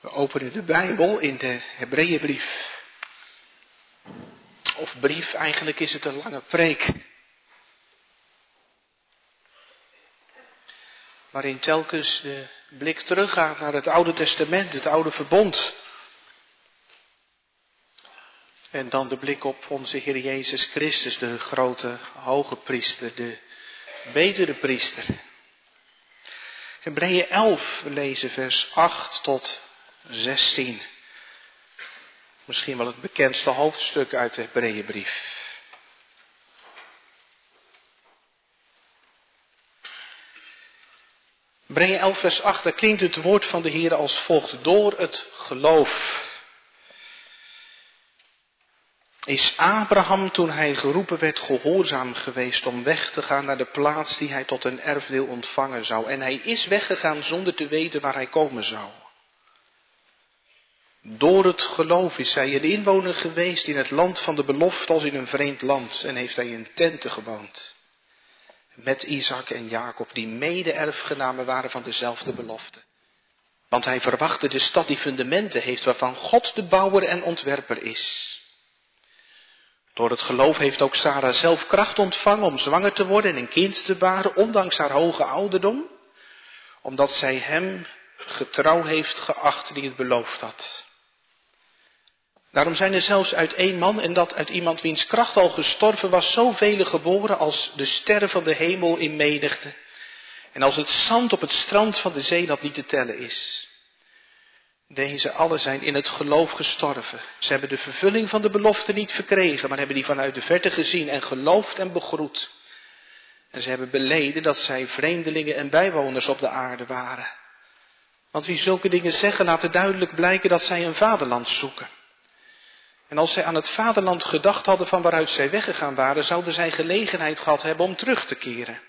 We openen de Bijbel in de Hebreeënbrief. Of brief, eigenlijk is het een lange preek. Waarin telkens de blik teruggaat naar het Oude Testament, het Oude Verbond. En dan de blik op onze Heer Jezus Christus, de grote hoge priester, de betere priester. Hebreeën 11, we lezen vers 8 tot 16. Misschien wel het bekendste hoofdstuk uit de Hebreeënbrief. Hebreeën 11 vers 8, daar klinkt het woord van de Heer als volgt. Door het geloof is Abraham toen hij geroepen werd gehoorzaam geweest om weg te gaan naar de plaats die hij tot een erfdeel ontvangen zou. En hij is weggegaan zonder te weten waar hij komen zou. Door het geloof is hij een inwoner geweest in het land van de belofte als in een vreemd land en heeft hij in tenten gewoond. Met Isaac en Jacob, die mede-erfgenamen waren van dezelfde belofte. Want hij verwachtte de stad die fundamenten heeft, waarvan God de bouwer en ontwerper is. Door het geloof heeft ook Sarah zelf kracht ontvangen om zwanger te worden en een kind te baren, ondanks haar hoge ouderdom, omdat zij hem getrouw heeft geacht die het beloofd had. Daarom zijn er zelfs uit één man en dat uit iemand wiens kracht al gestorven was, zoveel geboren als de sterren van de hemel in menigte. En als het zand op het strand van de zee dat niet te tellen is. Deze allen zijn in het geloof gestorven. Ze hebben de vervulling van de belofte niet verkregen, maar hebben die vanuit de verte gezien en geloofd en begroet. En ze hebben beleden dat zij vreemdelingen en bijwoners op de aarde waren. Want wie zulke dingen zeggen, laten duidelijk blijken dat zij een vaderland zoeken. En als zij aan het vaderland gedacht hadden van waaruit zij weggegaan waren, zouden zij gelegenheid gehad hebben om terug te keren.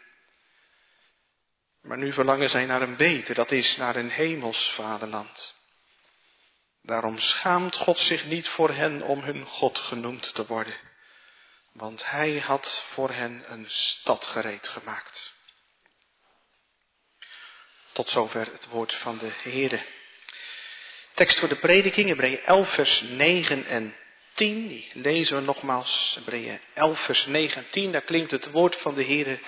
Maar nu verlangen zij naar een beter, dat is naar een hemels vaderland. Daarom schaamt God zich niet voor hen om hun God genoemd te worden, want Hij had voor hen een stad gereed gemaakt. Tot zover het woord van de Heere. Tekst voor de prediking, Hebreeën 11, vers 9 en 10, die lezen we nogmaals, Hebreeën 11 vers 9 en 10, daar klinkt het woord van de Heere.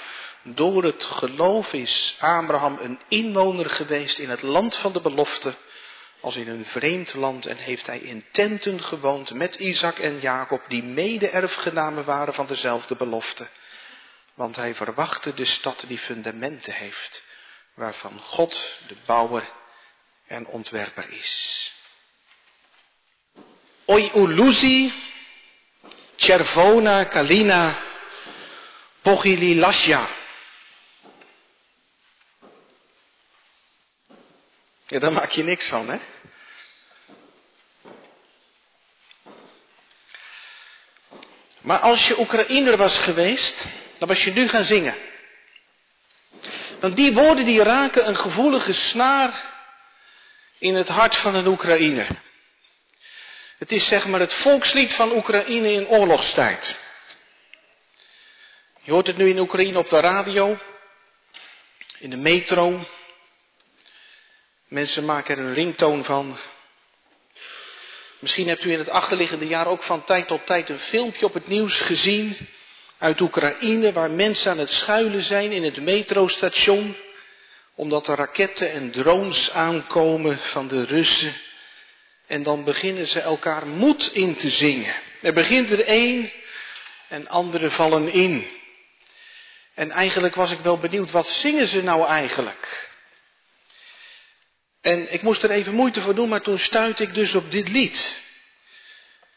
Door het geloof is Abraham een inwoner geweest in het land van de belofte, als in een vreemd land, en heeft hij in tenten gewoond met Isaac en Jacob, die mede-erfgenamen waren van dezelfde belofte. Want hij verwachtte de stad die fundamenten heeft, waarvan God de bouwer en ontwerper is. Oi ulusi, Chervona, Kalina, Pogililasja. Ja, daar maak je niks van, hè? Maar als je Oekraïner was geweest, dan was je nu gaan zingen. Want die woorden die raken een gevoelige snaar in het hart van een Oekraïner. Het is zeg maar het volkslied van Oekraïne in oorlogstijd. Je hoort het nu in Oekraïne op de radio, in de metro. Mensen maken er een ringtoon van. Misschien hebt u in het achterliggende jaar ook van tijd tot tijd een filmpje op het nieuws gezien uit Oekraïne waar mensen aan het schuilen zijn in het metrostation omdat er raketten en drones aankomen van de Russen en dan beginnen ze elkaar moed in te zingen. Er begint er één en anderen vallen in. En eigenlijk was ik wel benieuwd, wat zingen ze nou eigenlijk? En ik moest er even moeite voor doen, maar toen stuitte ik dus op dit lied.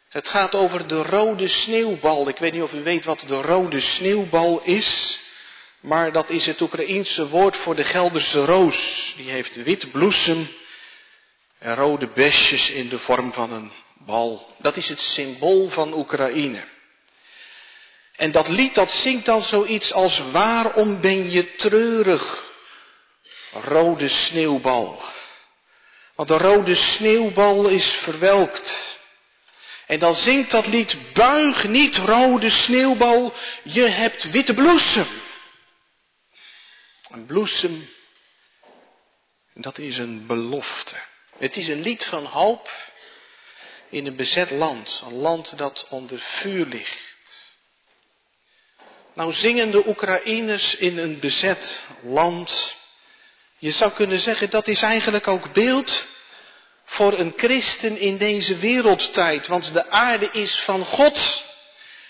Het gaat over de rode sneeuwbal. Ik weet niet of u weet wat de rode sneeuwbal is. Maar dat is het Oekraïense woord voor de Gelderse roos. Die heeft wit bloesem en rode besjes in de vorm van een bal. Dat is het symbool van Oekraïne. En dat lied dat zingt dan zoiets als waarom ben je treurig, rode sneeuwbal. Want de rode sneeuwbal is verwelkt. En dan zingt dat lied, buig niet rode sneeuwbal, je hebt witte bloesem. Een bloesem, dat is een belofte. Het is een lied van hoop in een bezet land, een land dat onder vuur ligt. Nou zingen de Oekraïners in een bezet land. Je zou kunnen zeggen dat is eigenlijk ook beeld voor een christen in deze wereldtijd, want de aarde is van God.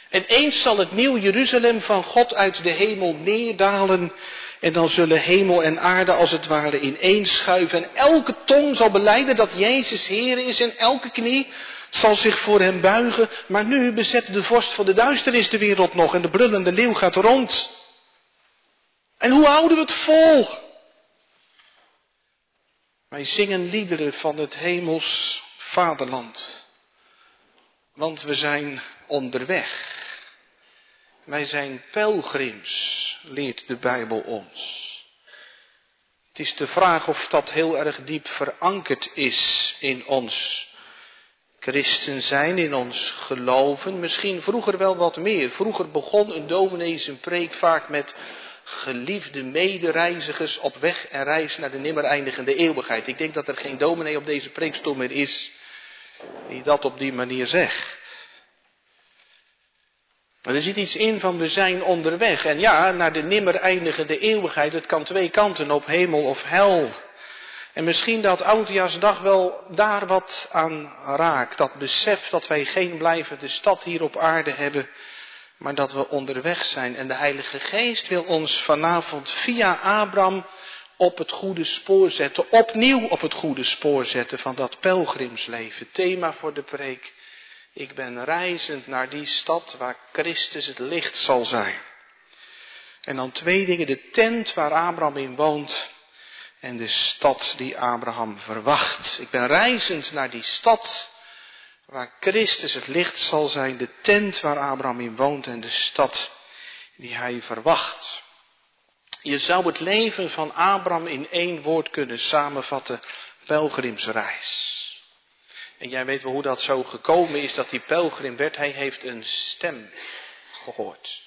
En eens zal het nieuw Jeruzalem van God uit de hemel neerdalen. En dan zullen hemel en aarde als het ware ineenschuiven. En elke tong zal beleiden dat Jezus Heer is. En elke knie zal zich voor hem buigen. Maar nu bezet de vorst van de duisternis de wereld nog. En de brullende leeuw gaat rond. En hoe houden we het vol? Wij zingen liederen van het hemels vaderland. Want we zijn onderweg. Wij zijn pelgrims, leert de Bijbel ons. Het is de vraag of dat heel erg diep verankerd is in ons christen zijn, in ons geloven. Misschien vroeger wel wat meer. Vroeger begon een dominee zijn preek vaak met geliefde medereizigers op weg en reis naar de nimmer eindigende eeuwigheid. Ik denk dat er geen dominee op deze preekstoel meer is die dat op die manier zegt. Maar er zit iets in van we zijn onderweg. En ja, naar de nimmer eindigende eeuwigheid. Het kan twee kanten op, hemel of hel. En misschien dat Oudjaarsdag wel daar wat aan raakt. Dat besef dat wij geen blijvende stad hier op aarde hebben. Maar dat we onderweg zijn. En de Heilige Geest wil ons vanavond via Abraham op het goede spoor zetten. Opnieuw op het goede spoor zetten van dat pelgrimsleven. Thema voor de preek. Ik ben reizend naar die stad waar Christus het licht zal zijn. En dan twee dingen. De tent waar Abraham in woont en de stad die Abraham verwacht. Ik ben reizend naar die stad waar Christus het licht zal zijn. De tent waar Abraham in woont en de stad die hij verwacht. Je zou het leven van Abraham in één woord kunnen samenvatten. Pelgrimsreis. En jij weet wel hoe dat zo gekomen is dat die pelgrim werd. Hij heeft een stem gehoord.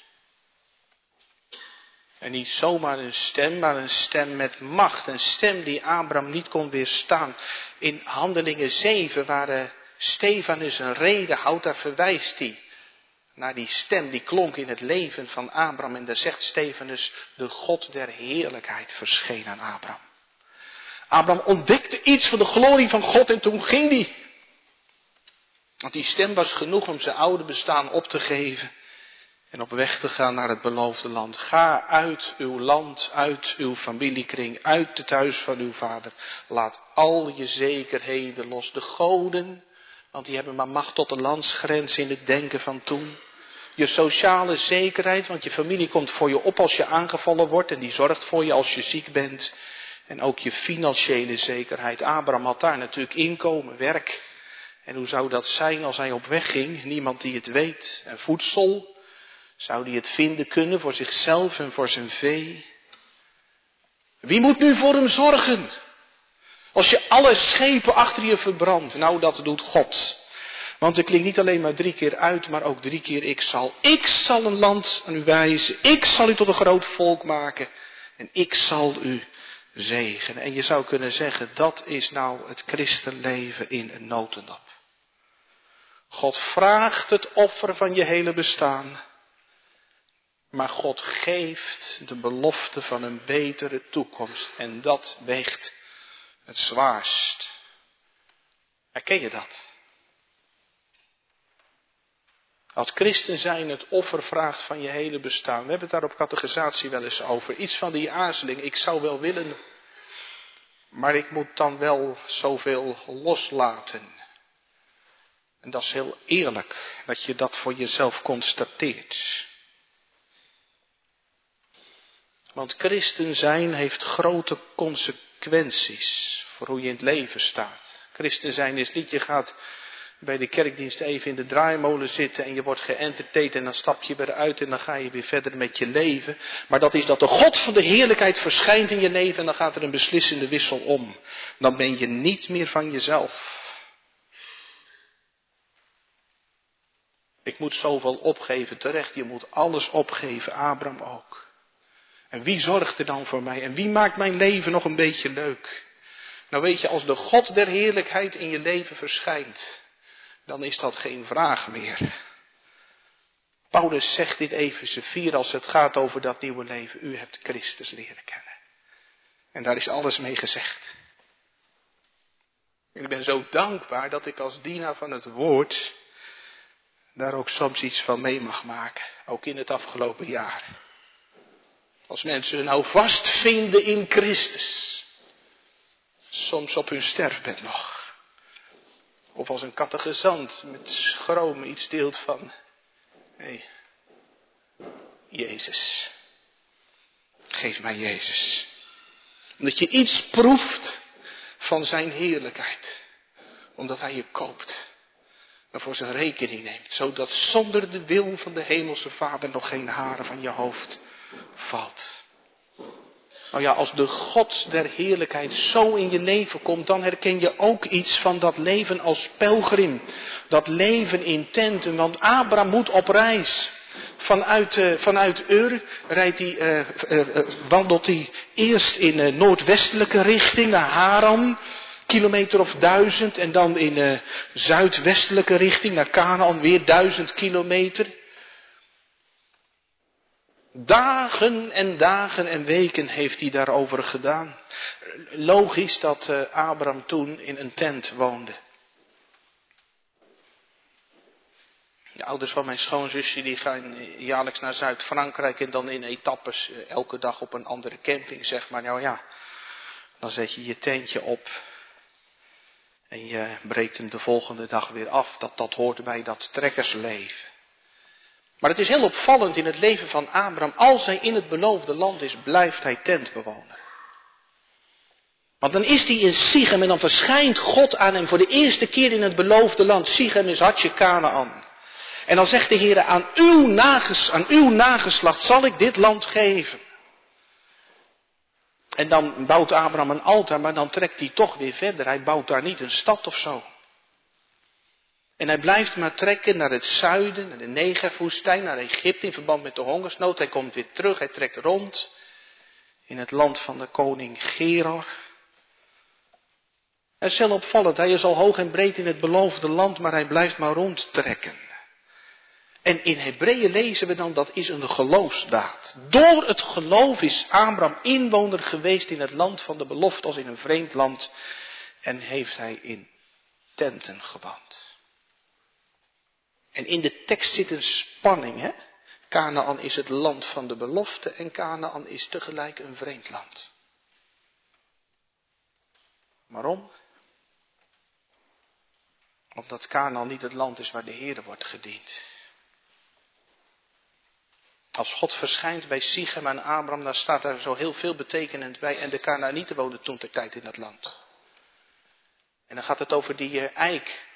En niet zomaar een stem, maar een stem met macht. Een stem die Abraham niet kon weerstaan. In Handelingen 7, waar uh, Stefanus een reden houdt, daar verwijst hij naar die stem die klonk in het leven van Abraham. En daar zegt Stefanus, de God der heerlijkheid verscheen aan Abraham. Abraham ontdekte iets van de glorie van God en toen ging hij want die stem was genoeg om zijn oude bestaan op te geven en op weg te gaan naar het beloofde land. Ga uit uw land, uit uw familiekring, uit het huis van uw vader. Laat al je zekerheden los. De goden, want die hebben maar macht tot de landsgrens in het denken van toen. Je sociale zekerheid, want je familie komt voor je op als je aangevallen wordt en die zorgt voor je als je ziek bent. En ook je financiële zekerheid. Abraham had daar natuurlijk inkomen, werk. En hoe zou dat zijn als hij op weg ging? Niemand die het weet. En voedsel? Zou hij het vinden kunnen voor zichzelf en voor zijn vee? Wie moet nu voor hem zorgen? Als je alle schepen achter je verbrandt. Nou, dat doet God. Want er klinkt niet alleen maar drie keer uit, maar ook drie keer ik zal. Ik zal een land aan u wijzen. Ik zal u tot een groot volk maken. En ik zal u zegenen. En je zou kunnen zeggen, dat is nou het christenleven in een notendop. God vraagt het offer van je hele bestaan. Maar God geeft de belofte van een betere toekomst. En dat weegt het zwaarst. Herken je dat? Als christen zijn het offer vraagt van je hele bestaan. We hebben het daar op catechisatie wel eens over. Iets van die aarzeling. Ik zou wel willen, maar ik moet dan wel zoveel loslaten. En dat is heel eerlijk dat je dat voor jezelf constateert. Want christen zijn heeft grote consequenties voor hoe je in het leven staat. Christen zijn is niet, je gaat bij de kerkdienst even in de draaimolen zitten en je wordt geënterteerd en dan stap je weer uit en dan ga je weer verder met je leven. Maar dat is dat de God van de heerlijkheid verschijnt in je leven en dan gaat er een beslissende wissel om. Dan ben je niet meer van jezelf. Ik moet zoveel opgeven, terecht. Je moet alles opgeven, Abraham ook. En wie zorgt er dan voor mij? En wie maakt mijn leven nog een beetje leuk? Nou weet je, als de God der heerlijkheid in je leven verschijnt, dan is dat geen vraag meer. Paulus zegt in Efeze 4 als het gaat over dat nieuwe leven, u hebt Christus leren kennen. En daar is alles mee gezegd. Ik ben zo dankbaar dat ik als dienaar van het woord daar ook soms iets van mee mag maken, ook in het afgelopen jaar. Als mensen nou vastvinden in Christus, soms op hun sterfbed nog. Of als een catechizant met schroom iets deelt van, hé, Jezus, geef mij Jezus. Omdat je iets proeft van zijn heerlijkheid. Omdat hij je koopt. En voor zijn rekening neemt. Zodat zonder de wil van de hemelse vader nog geen haren van je hoofd valt. Nou ja, als de God der heerlijkheid zo in je leven komt, dan herken je ook iets van dat leven als pelgrim. Dat leven in tenten, want Abraham moet op reis. Vanuit, uh, vanuit Ur rijdt hij, uh, uh, wandelt hij eerst in noordwestelijke richting naar Haran, kilometer of duizend, en dan in zuidwestelijke richting naar Canaan, weer duizend kilometer. Dagen en dagen en weken heeft hij daarover gedaan. Logisch dat uh, Abraham toen in een tent woonde. De ouders van mijn schoonzusje die gaan jaarlijks naar Zuid-Frankrijk en dan in etappes elke dag op een andere camping, zeg maar. Nou ja, dan zet je je tentje op en je breekt hem de volgende dag weer af. Dat, dat hoort bij dat trekkersleven. Maar het is heel opvallend in het leven van Abraham. Als hij in het beloofde land is, blijft hij tentbewoner. Want dan is hij in Sichem en dan verschijnt God aan hem voor de eerste keer in het beloofde land. Sichem is Hartje Canaan. En dan zegt de Heer, aan aan uw nageslacht zal ik dit land geven. En dan bouwt Abraham een altaar, maar dan trekt hij toch weer verder. Hij bouwt daar niet een stad of zo. En hij blijft maar trekken naar het zuiden, naar de Negerwoestijn, naar Egypte in verband met de hongersnood. Hij komt weer terug, hij trekt rond in het land van de koning Geror. Het is heel opvallend, hij is al hoog en breed in het beloofde land, maar hij blijft maar rondtrekken. En in Hebreeën lezen we dan, dat is een geloofsdaad. Door het geloof is Abraham inwoner geweest in het land van de belofte als in een vreemd land. En heeft hij in tenten gewoond. En in de tekst zit een spanning, hè? Canaan is het land van de belofte en Canaan is tegelijk een vreemd land. Waarom? Omdat Canaan niet het land is waar de Heer wordt gediend. Als God verschijnt bij Sichem en Abraham, dan staat er zo heel veel betekenend bij. En de Canaanieten woonden toen ter tijd in dat land. En dan gaat het over die eh, eik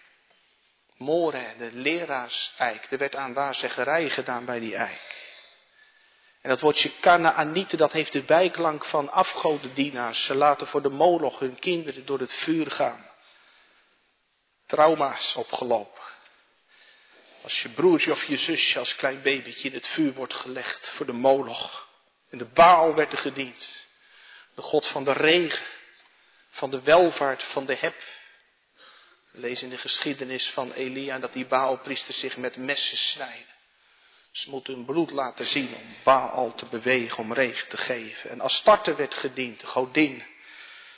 More, de leraarseik. Er werd aan waarzeggerij gedaan bij die eik. En dat woordje Kanaanieten, dat heeft de bijklank van afgodendienaars. Ze laten voor de moloch hun kinderen door het vuur gaan. Trauma's opgelopen. Als je broertje of je zusje als klein babytje in het vuur wordt gelegd voor de moloch. En de baal werd er gediend. De god van de regen, van de welvaart, van de heb, lees in de geschiedenis van Elia dat die Baalpriesters zich met messen snijden. Ze moeten hun bloed laten zien om Baal te bewegen, om regen te geven. En Astarte werd gediend, de godin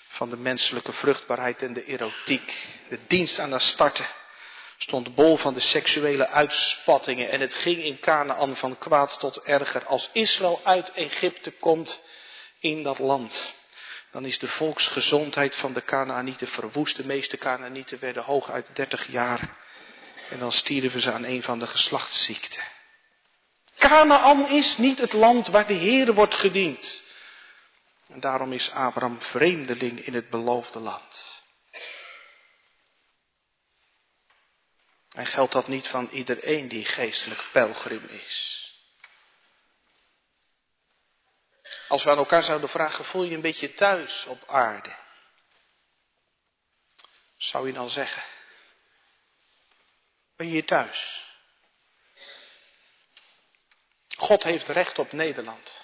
van de menselijke vruchtbaarheid en de erotiek. De dienst aan Astarte stond bol van de seksuele uitspattingen. En het ging in Canaan van kwaad tot erger. Als Israël uit Egypte komt in dat land dan is de volksgezondheid van de Canaanieten verwoest. De meeste Canaanieten werden hooguit 30 jaar. En dan stierven ze aan een van de geslachtsziekten. Canaan is niet het land waar de Heer wordt gediend. En daarom is Abraham vreemdeling in het beloofde land. En geldt dat niet van iedereen die geestelijk pelgrim is. Als we aan elkaar zouden vragen, voel je een beetje thuis op aarde? Zou je dan zeggen, ben je hier thuis? God heeft recht op Nederland.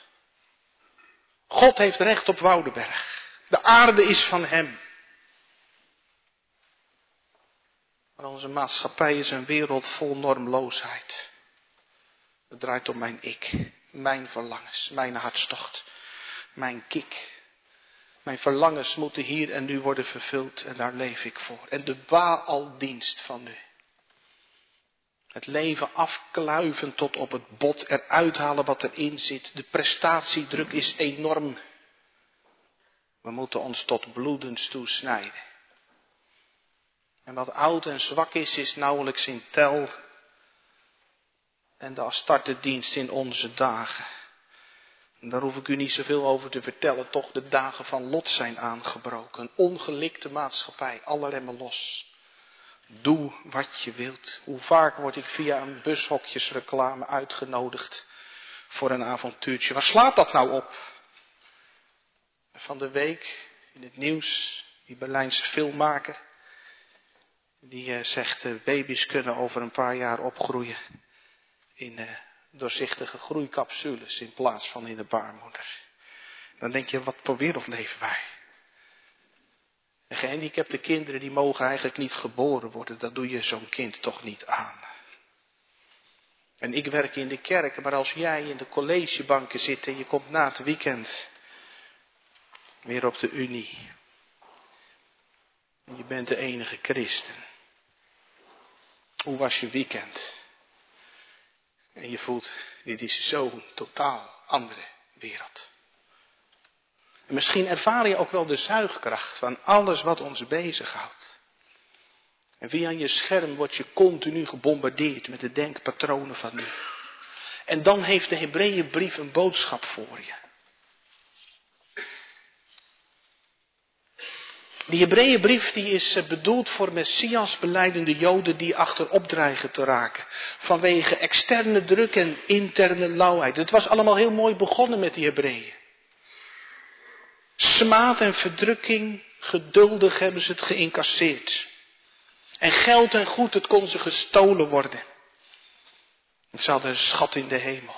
God heeft recht op Woudenberg. De aarde is van Hem. Onze maatschappij is een wereld vol normloosheid. Het draait om mijn ik, mijn verlangens, mijn hartstocht, mijn kik. Mijn verlangens moeten hier en nu worden vervuld en daar leef ik voor. En de baaldienst van nu. Het leven afkluiven tot op het bot, eruit halen wat erin zit. De prestatiedruk is enorm. We moeten ons tot bloedens toesnijden. En wat oud en zwak is, is nauwelijks in tel. En daar start de dienst in onze dagen. En daar hoef ik u niet zoveel over te vertellen. Toch de dagen van Lot zijn aangebroken. Een ongelikte maatschappij, alle remmen los. Doe wat je wilt. Hoe vaak word ik via een bushokjesreclame uitgenodigd voor een avontuurtje. Waar slaat dat nou op? Van de week in het nieuws, die Berlijnse filmmaker, die uh, zegt uh, baby's kunnen over een paar jaar opgroeien in uh, doorzichtige groeicapsules in plaats van in de baarmoeder. Dan denk je, wat voor wereld leven wij? En gehandicapte kinderen die mogen eigenlijk niet geboren worden. Dat doe je zo'n kind toch niet aan. En ik werk in de kerk, maar als jij in de collegebanken zit en je komt na het weekend weer op de Unie. En je bent de enige christen. Hoe was je weekend? En je voelt, dit is zo'n totaal andere wereld. En misschien ervaar je ook wel de zuigkracht van alles wat ons bezighoudt. En via je scherm word je continu gebombardeerd met de denkpatronen van nu. En dan heeft de Hebreeënbrief een boodschap voor je. Die Hebreeënbrief die is eh, bedoeld voor Messias beleidende Joden die achterop dreigen te raken. Vanwege externe druk en interne lauwheid. Het was allemaal heel mooi begonnen met die Hebreeën. Smaad en verdrukking, geduldig hebben ze het geïncasseerd. En geld en goed, het kon ze gestolen worden. Ze hadden een schat in de hemel.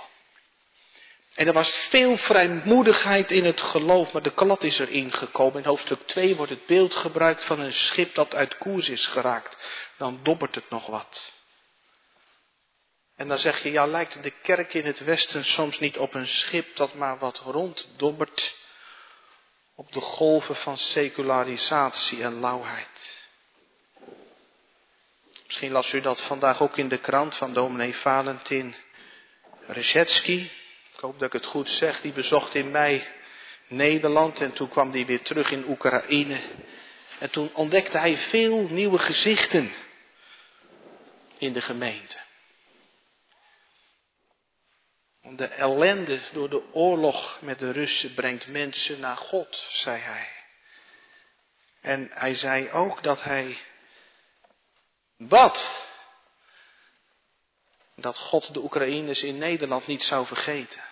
En er was veel vrijmoedigheid in het geloof, maar de klad is erin gekomen. In hoofdstuk 2 wordt het beeld gebruikt van een schip dat uit koers is geraakt. Dan dobbert het nog wat. En dan zeg je, ja, lijkt de kerk in het Westen soms niet op een schip dat maar wat ronddobbert op de golven van secularisatie en lauwheid. Misschien las u dat vandaag ook in de krant van dominee Valentin Reshetski. Hoop dat ik het goed zeg. Die bezocht in mei Nederland en toen kwam hij weer terug in Oekraïne. En toen ontdekte hij veel nieuwe gezichten in de gemeente. De ellende door de oorlog met de Russen brengt mensen naar God, zei hij. En hij zei ook dat hij bad dat God de Oekraïners in Nederland niet zou vergeten.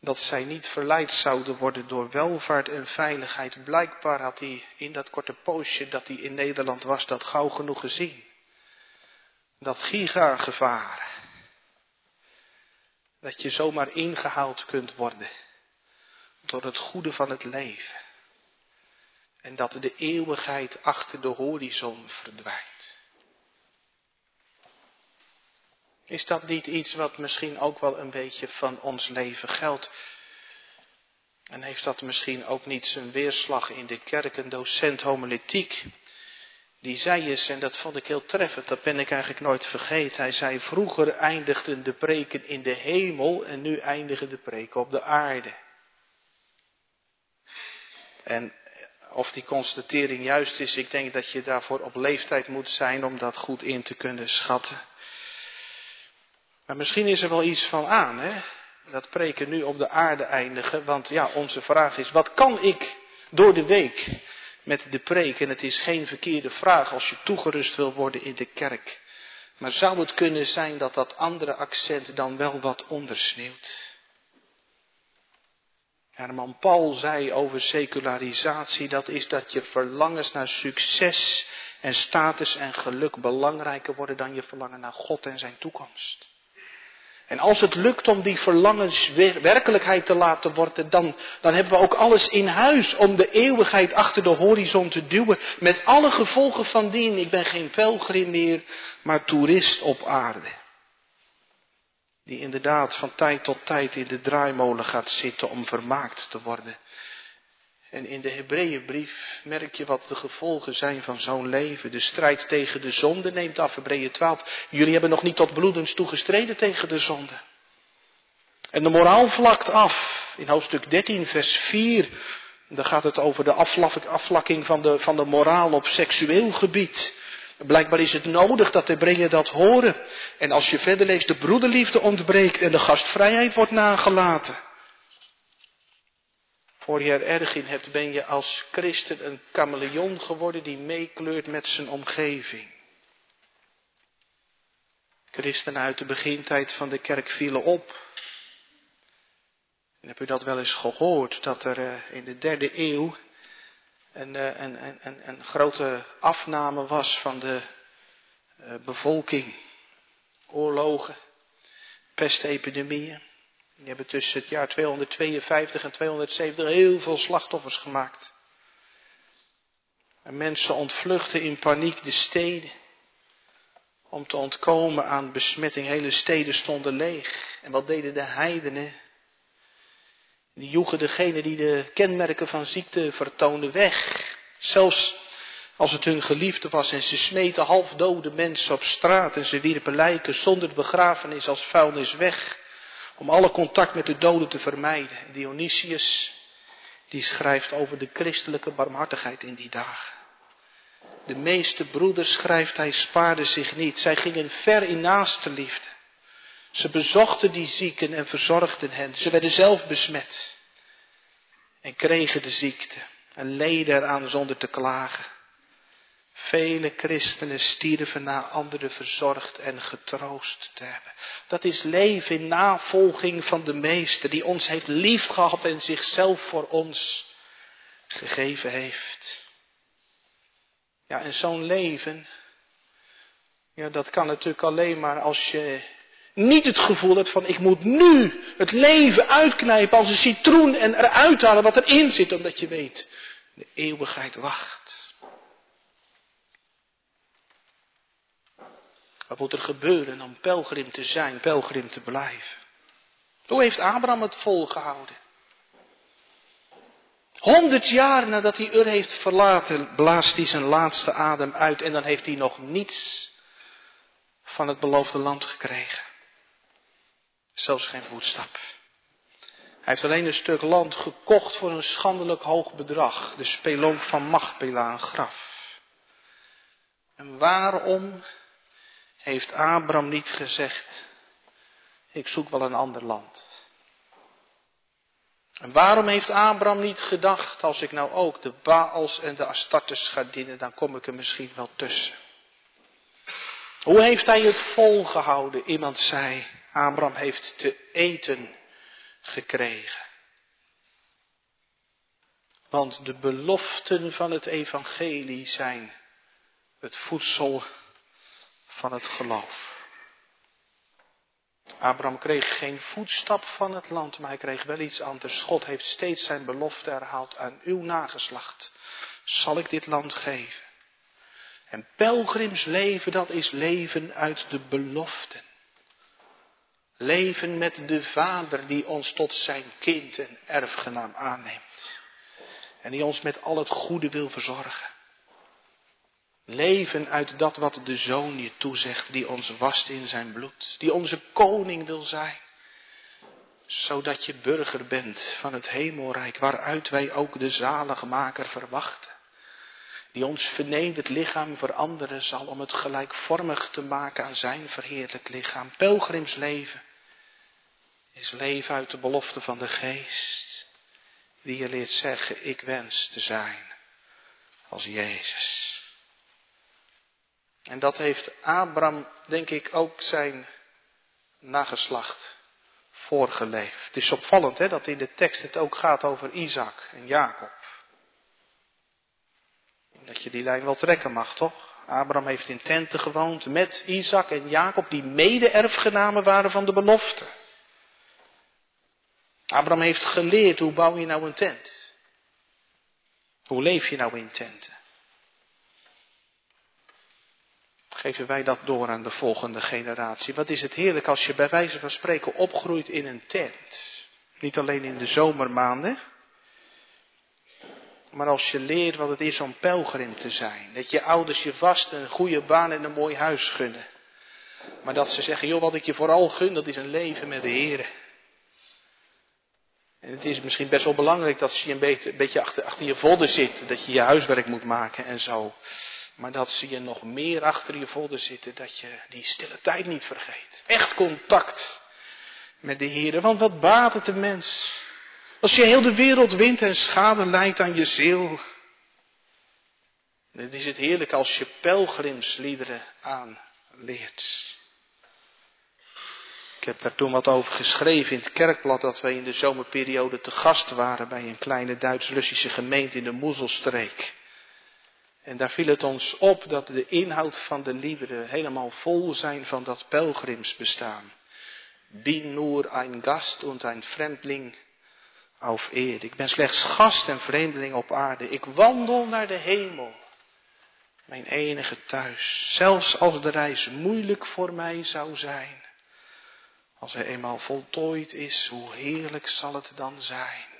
Dat zij niet verleid zouden worden door welvaart en veiligheid. Blijkbaar had hij in dat korte poosje dat hij in Nederland was, dat gauw genoeg gezien. Dat gigagevaar dat je zomaar ingehaald kunt worden door het goede van het leven. En dat de eeuwigheid achter de horizon verdwijnt. Is dat niet iets wat misschien ook wel een beetje van ons leven geldt? En heeft dat misschien ook niet zijn weerslag in de kerk? Een docent homiletiek die zei eens, en dat vond ik heel treffend, dat ben ik eigenlijk nooit vergeten. Hij zei, vroeger eindigden de preken in de hemel en nu eindigen de preken op de aarde. En of die constatering juist is, ik denk dat je daarvoor op leeftijd moet zijn om dat goed in te kunnen schatten. Maar misschien is er wel iets van aan, hè? Dat preken nu op de aarde eindigen, want ja, onze vraag is, wat kan ik door de week met de preek. En het is geen verkeerde vraag als je toegerust wil worden in de kerk. Maar zou het kunnen zijn dat dat andere accent dan wel wat ondersneeuwt? Herman Paul zei over secularisatie, dat is dat je verlangens naar succes en status en geluk belangrijker worden dan je verlangen naar God en zijn toekomst. En als het lukt om die verlangens werkelijkheid te laten worden, dan, dan hebben we ook alles in huis om de eeuwigheid achter de horizon te duwen. Met alle gevolgen van dien. Ik ben geen pelgrim meer, maar toerist op aarde. Die inderdaad van tijd tot tijd in de draaimolen gaat zitten om vermaakt te worden. En in de Hebreeënbrief merk je wat de gevolgen zijn van zo'n leven. De strijd tegen de zonde neemt af, Hebreeën 12. Jullie hebben nog niet tot bloedens toegestreden tegen de zonde. En de moraal vlakt af. In hoofdstuk 13, vers 4, dan gaat het over de afvlakking van de, van de moraal op seksueel gebied. Blijkbaar is het nodig dat de Hebreeën dat horen. En als je verder leest, de broederliefde ontbreekt en de gastvrijheid wordt nagelaten. Voor je er erg in hebt, ben je als christen een chameleon geworden die meekleurt met zijn omgeving. Christenen uit de begintijd van de kerk vielen op. En heb u dat wel eens gehoord, dat er eh, in de derde eeuw een, eh, een, een grote afname was van de eh, bevolking. Oorlogen, pestepidemieën. Die hebben tussen het jaar 252 en 270 heel veel slachtoffers gemaakt. En mensen ontvluchten in paniek de steden. Om te ontkomen aan besmetting. Hele steden stonden leeg. En wat deden de heidenen? Die joegen degene die de kenmerken van ziekte vertoonden weg. Zelfs als het hun geliefde was en ze smeten halfdode mensen op straat en ze wierpen lijken zonder begrafenis als vuilnis weg om alle contact met de doden te vermijden. Dionysius, die schrijft over de christelijke barmhartigheid in die dagen. De meeste broeders, schrijft hij, spaarden zich niet. Zij gingen ver in naaste liefde. Ze bezochten die zieken en verzorgden hen. Ze werden zelf besmet. En kregen de ziekte. En leden eraan zonder te klagen. Vele christenen stierven na anderen verzorgd en getroost te hebben. Dat is leven in navolging van de Meester, die ons heeft liefgehad en zichzelf voor ons gegeven heeft. Ja, en zo'n leven, ja, dat kan natuurlijk alleen maar als je niet het gevoel hebt van ik moet nu het leven uitknijpen als een citroen en eruit halen wat erin zit, omdat je weet, de eeuwigheid wacht. Wat moet er gebeuren om pelgrim te zijn, pelgrim te blijven? Hoe heeft Abraham het volgehouden? Honderd jaar nadat hij Ur heeft verlaten, blaast hij zijn laatste adem uit en dan heeft hij nog niets van het beloofde land gekregen. Zelfs geen voetstap. Hij heeft alleen een stuk land gekocht voor een schandelijk hoog bedrag. De spelonk van Machpela, een graf. En waarom heeft Abraham niet gezegd, ik zoek wel een ander land. En waarom heeft Abraham niet gedacht, als ik nou ook de Baals en de Astartes ga dienen, dan kom ik er misschien wel tussen. Hoe heeft hij het volgehouden? Iemand zei, Abraham heeft te eten gekregen. Want de beloften van het evangelie zijn het voedsel van het geloof. Abraham kreeg geen voetstap van het land, maar hij kreeg wel iets anders. God heeft steeds zijn belofte herhaald aan uw nageslacht. Zal ik dit land geven? En pelgrimsleven, dat is leven uit de beloften. Leven met de Vader die ons tot zijn kind en erfgenaam aanneemt. En die ons met al het goede wil verzorgen. Leven uit dat wat de Zoon je toezegt, die ons wast in zijn bloed, die onze koning wil zijn, zodat je burger bent van het hemelrijk, waaruit wij ook de zaligmaker verwachten, die ons vernederd lichaam veranderen zal om het gelijkvormig te maken aan zijn verheerlijk lichaam. Pelgrimsleven is leven uit de belofte van de geest, die je leert zeggen, ik wens te zijn als Jezus. En dat heeft Abraham, denk ik, ook zijn nageslacht voorgeleefd. Het is opvallend hè, dat in de tekst het ook gaat over Isaac en Jacob. Dat je die lijn wel trekken mag, toch? Abraham heeft in tenten gewoond met Isaac en Jacob, die mede-erfgenamen waren van de belofte. Abraham heeft geleerd hoe bouw je nou een tent. Hoe leef je nou in tenten? Geven wij dat door aan de volgende generatie. Wat is het heerlijk als je bij wijze van spreken opgroeit in een tent. Niet alleen in de zomermaanden. Maar als je leert wat het is om pelgrim te zijn. Dat je ouders je vast een goede baan en een mooi huis gunnen. Maar dat ze zeggen, joh, wat ik je vooral gun, dat is een leven met de Heer. En het is misschien best wel belangrijk dat je een beetje, een beetje achter, achter je vodden zit. Dat je je huiswerk moet maken en zo. Maar dat ze je nog meer achter je vodden zitten. Dat je die stille tijd niet vergeet. Echt contact met de Heer. Want wat baat het de mens? Als je heel de wereld wint en schade leidt aan je ziel. Dan is het heerlijk als je pelgrimsliederen aanleert. Ik heb daar toen wat over geschreven in het kerkblad dat wij in de zomerperiode te gast waren bij een kleine Duits-Russische gemeente in de Moezelstreek. En daar viel het ons op dat de inhoud van de liederen helemaal vol zijn van dat pelgrimsbestaan. Bin nur ein Gast und ein Fremdling auf Erde. Ik ben slechts gast en vreemdeling op aarde. Ik wandel naar de hemel. Mijn enige thuis. Zelfs als de reis moeilijk voor mij zou zijn. Als hij eenmaal voltooid is, hoe heerlijk zal het dan zijn.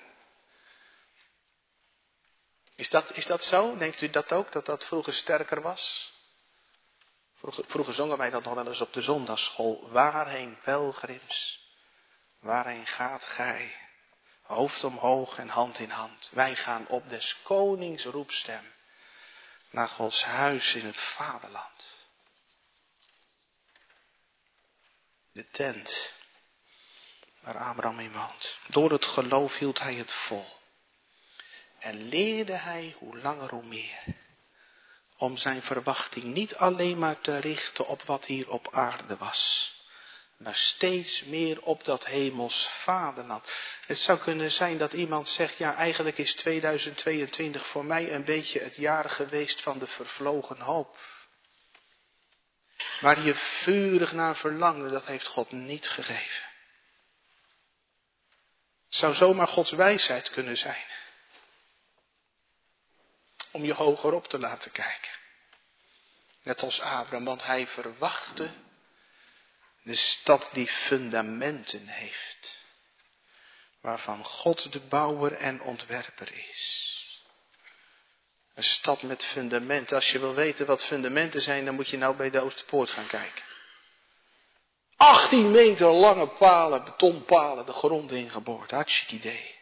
Is dat, is dat zo? Denkt u dat ook, dat dat vroeger sterker was? Vroeger, zongen wij dat nog wel eens op de zondagschool. Waarheen pelgrims, waarheen gaat gij? Hoofd omhoog en hand in hand. Wij gaan op des konings roepstem naar Gods huis in het vaderland. De tent waar Abraham in woont. Door het geloof hield hij het vol. En leerde hij hoe langer hoe meer. Om zijn verwachting niet alleen maar te richten op wat hier op aarde was. Maar steeds meer op dat hemels vaderland. Het zou kunnen zijn dat iemand zegt, ja eigenlijk is 2022 voor mij een beetje het jaar geweest van de vervlogen hoop. Waar je vurig naar verlangde, dat heeft God niet gegeven. Het zou zomaar Gods wijsheid kunnen zijn om je hoger op te laten kijken. Net als Abraham, want hij verwachtte de stad die fundamenten heeft, waarvan God de bouwer en ontwerper is. Een stad met fundamenten. Als je wil weten wat fundamenten zijn, dan moet je nou bij de Oosterpoort gaan kijken. 18 meter lange palen, betonpalen, de grond ingeboord. Hartstikke idee.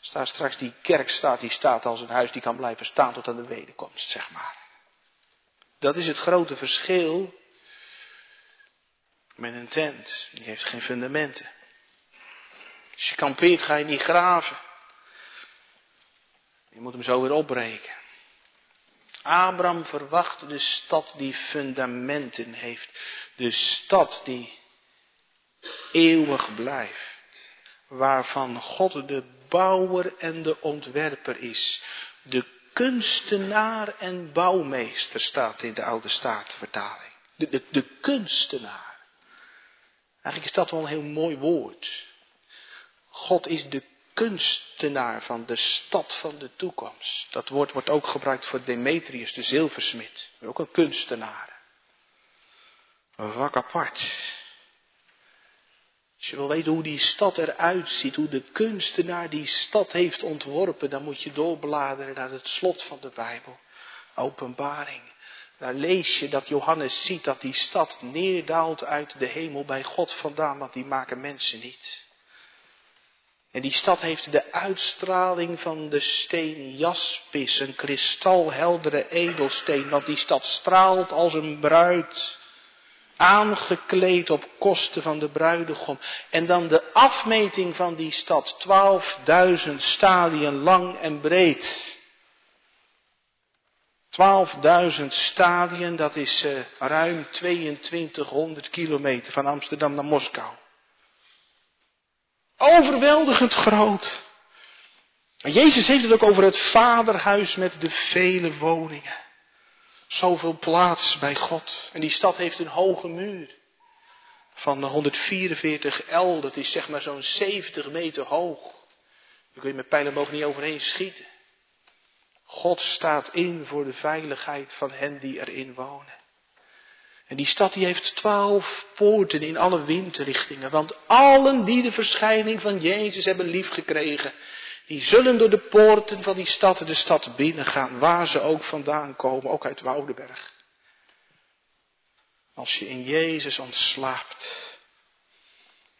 Staat straks die kerk staat, die staat als een huis die kan blijven staan tot aan de wederkomst, zeg maar. Dat is het grote verschil met een tent. Die heeft geen fundamenten. Als je kampeert ga je niet graven. Je moet hem zo weer opbreken. Abraham verwachtte de stad die fundamenten heeft. De stad die eeuwig blijft waarvan God de bouwer en de ontwerper is. De kunstenaar en bouwmeester staat in de oude staatvertaling. De, de, de kunstenaar. Eigenlijk is dat wel een heel mooi woord. God is de kunstenaar van de stad van de toekomst. Dat woord wordt ook gebruikt voor Demetrius, de zilversmid. Ook een kunstenaar. Vak apart. Als je wil weten hoe die stad eruit ziet, hoe de kunstenaar die stad heeft ontworpen, dan moet je doorbladeren naar het slot van de Bijbel. Openbaring. Daar lees je dat Johannes ziet dat die stad neerdaalt uit de hemel bij God vandaan, want die maken mensen niet. En die stad heeft de uitstraling van de steen jaspis, een kristalheldere edelsteen, want die stad straalt als een bruid aangekleed op kosten van de bruidegom. En dan de afmeting van die stad, 12.000 stadien lang en breed. 12.000 stadien, dat is uh, ruim 2200 kilometer van Amsterdam naar Moskou. Overweldigend groot. En Jezus heeft het ook over het vaderhuis met de vele woningen. Zoveel plaats bij God. En die stad heeft een hoge muur. Van 144 L, dat is zeg maar zo'n 70 meter hoog. Daar kun je met pijlenboog niet overheen schieten. God staat in voor de veiligheid van hen die erin wonen. En die stad die heeft twaalf poorten in alle windrichtingen. Want allen die de verschijning van Jezus hebben liefgekregen, die zullen door de poorten van die stad de stad binnengaan, waar ze ook vandaan komen, ook uit Woudenberg. Als je in Jezus ontslaapt.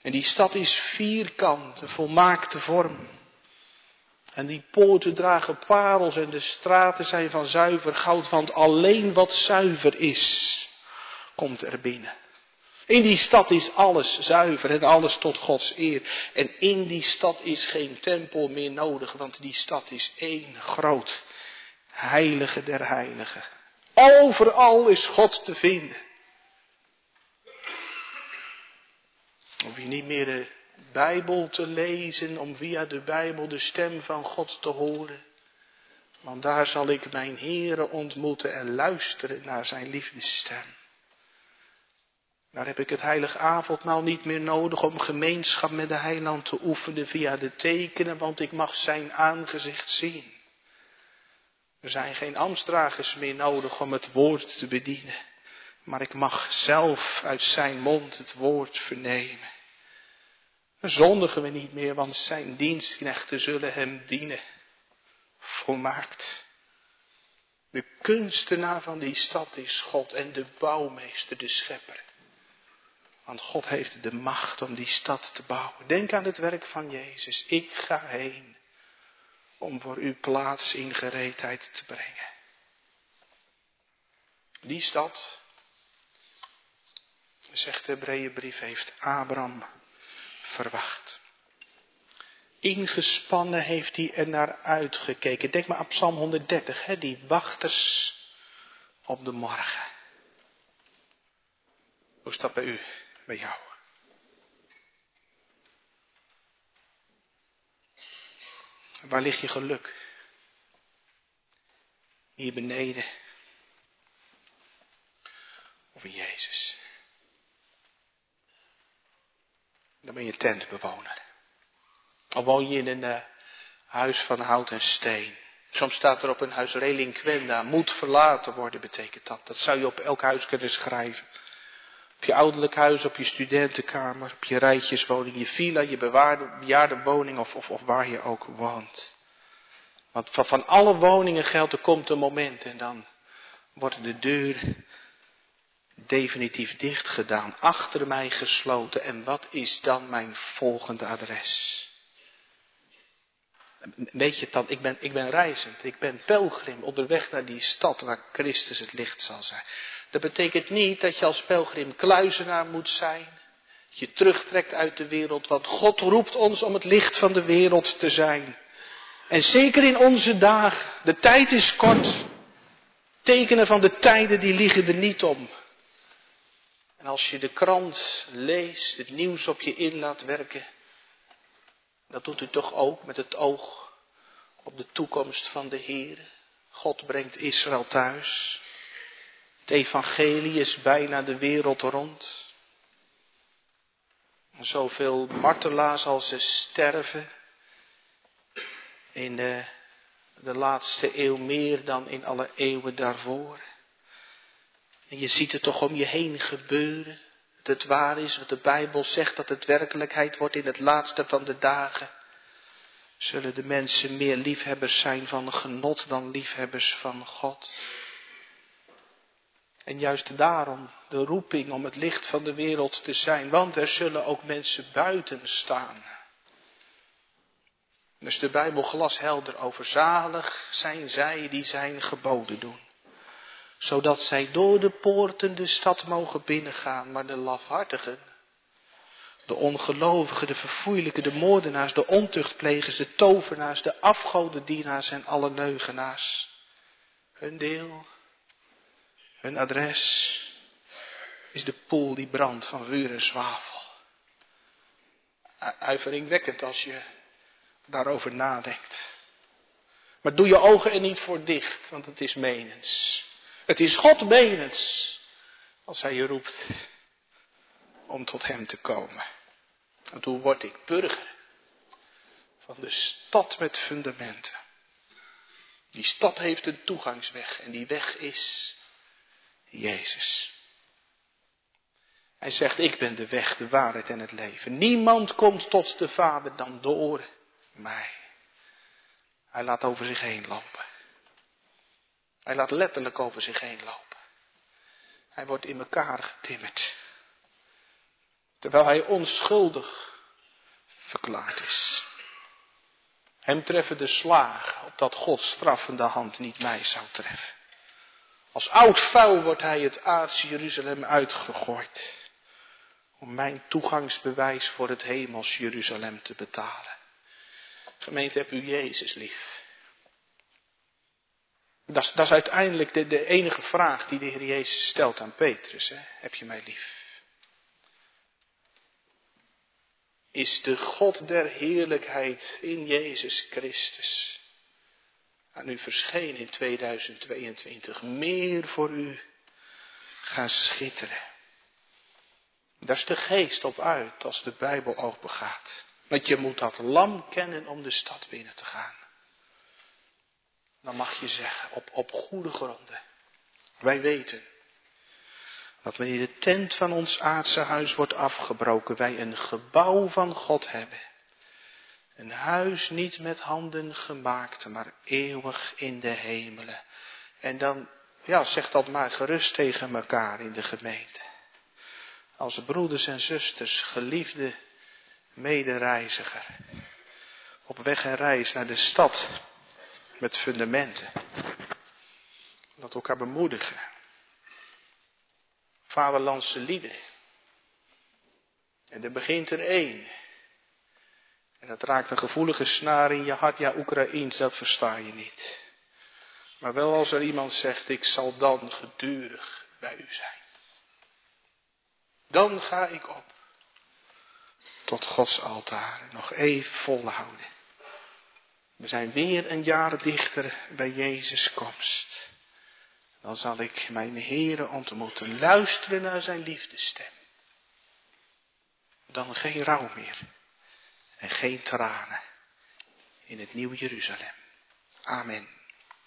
En die stad is vierkant, een volmaakte vorm. En die poorten dragen parels en de straten zijn van zuiver goud, want alleen wat zuiver is, komt er binnen. In die stad is alles zuiver en alles tot Gods eer. En in die stad is geen tempel meer nodig, want die stad is één groot heilige der heiligen. Overal is God te vinden. Hoef je niet meer de Bijbel te lezen om via de Bijbel de stem van God te horen. Want daar zal ik mijn Heere ontmoeten en luisteren naar zijn liefdesstem. Daar heb ik het heilige avondmaal niet meer nodig om gemeenschap met de heiland te oefenen via de tekenen, want ik mag zijn aangezicht zien. Er zijn geen ambtsdragers meer nodig om het woord te bedienen, maar ik mag zelf uit zijn mond het woord vernemen. Dan zondigen we niet meer, want zijn dienstknechten zullen hem dienen. Volmaakt. De kunstenaar van die stad is God en de bouwmeester, de schepper. Want God heeft de macht om die stad te bouwen. Denk aan het werk van Jezus. Ik ga heen om voor u plaats in gereedheid te brengen. Die stad, zegt de Hebreeënbrief, heeft Abraham verwacht. Ingespannen heeft hij er naar uitgekeken. Denk maar aan Psalm 130, hè, die wachters op de morgen. Hoe is dat bij u? Bij jou. Waar ligt je geluk? Hier beneden. Of in Jezus. Dan ben je tentbewoner. Of woon je in een uh, huis van hout en steen. Soms staat er op een huis relinquenda, moet verlaten worden betekent dat. Dat zou je op elk huis kunnen schrijven. Op je ouderlijk huis, op je studentenkamer, op je rijtjeswoning, je villa, je bejaarde woning of, of, of waar je ook woont. Want van, van alle woningen geldt, er komt een moment en dan wordt de deur definitief dicht gedaan, achter mij gesloten. En wat is dan mijn volgende adres? Weet je het dan, ik ben, ik ben reizend, ik ben pelgrim onderweg naar die stad waar Christus het licht zal zijn. Dat betekent niet dat je als pelgrim kluizenaar moet zijn. Dat je terugtrekt uit de wereld, want God roept ons om het licht van de wereld te zijn. En zeker in onze dagen, de tijd is kort. Tekenen van de tijden die liggen er niet om. En als je de krant leest, het nieuws op je in laat werken, dat doet u toch ook met het oog op de toekomst van de Heer. God brengt Israël thuis. Het evangelie is bijna de wereld rond. Zoveel martelaars als ze sterven. In de, de laatste eeuw meer dan in alle eeuwen daarvoor. En je ziet het toch om je heen gebeuren. Dat het waar is wat de Bijbel zegt, dat het werkelijkheid wordt in het laatste van de dagen. Zullen de mensen meer liefhebbers zijn van genot dan liefhebbers van God. En juist daarom de roeping om het licht van de wereld te zijn, want er zullen ook mensen buiten staan. Dus de Bijbel glashelder over zalig zijn zij die zijn geboden doen. Zodat zij door de poorten de stad mogen binnengaan, maar de lafhartigen, de ongelovigen, de verfoeilijken, de moordenaars, de ontuchtplegers, de tovenaars, de afgodendienaars en alle leugenaars. Hun deel hun adres is de poel die brandt van vuur en zwavel. Uiveringwekkend als je daarover nadenkt. Maar doe je ogen er niet voor dicht, want het is menens. Het is God menens. Als hij je roept om tot hem te komen. En toen word ik burger van de stad met fundamenten. Die stad heeft een toegangsweg en die weg is Jezus. Hij zegt, ik ben de weg, de waarheid en het leven. Niemand komt tot de Vader dan door mij. Hij laat over zich heen lopen. Hij laat letterlijk over zich heen lopen. Hij wordt in elkaar getimmerd. Terwijl hij onschuldig verklaard is. Hem treffen de slagen, opdat Gods straffende hand niet mij zou treffen. Als oud vuil wordt hij het aardse Jeruzalem uitgegooid. Om mijn toegangsbewijs voor het hemels Jeruzalem te betalen. Gemeente, heb u Jezus lief. Dat is, dat is uiteindelijk de, de, enige vraag die de Heer Jezus stelt aan Petrus. Hè? Heb je mij lief? Is de God der heerlijkheid in Jezus Christus aan u verschenen in 2022 meer voor u gaan schitteren? Daar is de geest op uit als de Bijbel open gaat. Want je moet dat lam kennen om de stad binnen te gaan dan mag je zeggen, op, op goede gronden. Wij weten dat wanneer de tent van ons aardse huis wordt afgebroken, wij een gebouw van God hebben. Een huis niet met handen gemaakt, maar eeuwig in de hemelen. En dan, ja, zeg dat maar gerust tegen elkaar in de gemeente. Als broeders en zusters, geliefde medereiziger, op weg en reis naar de stad met fundamenten. Dat elkaar bemoedigen. Vaderlandse liederen. En er begint er één. En dat raakt een gevoelige snaar in je hart. Ja, Oekraïens, dat versta je niet. Maar wel als er iemand zegt, ik zal dan gedurig bij u zijn. Dan ga ik op. Tot Gods altaar. Nog even volhouden. We zijn weer een jaar dichter bij Jezus' komst. Dan zal ik mijn Heere ontmoeten, luisteren naar zijn liefdestem. Dan geen rouw meer en geen tranen in het nieuwe Jeruzalem. Amen.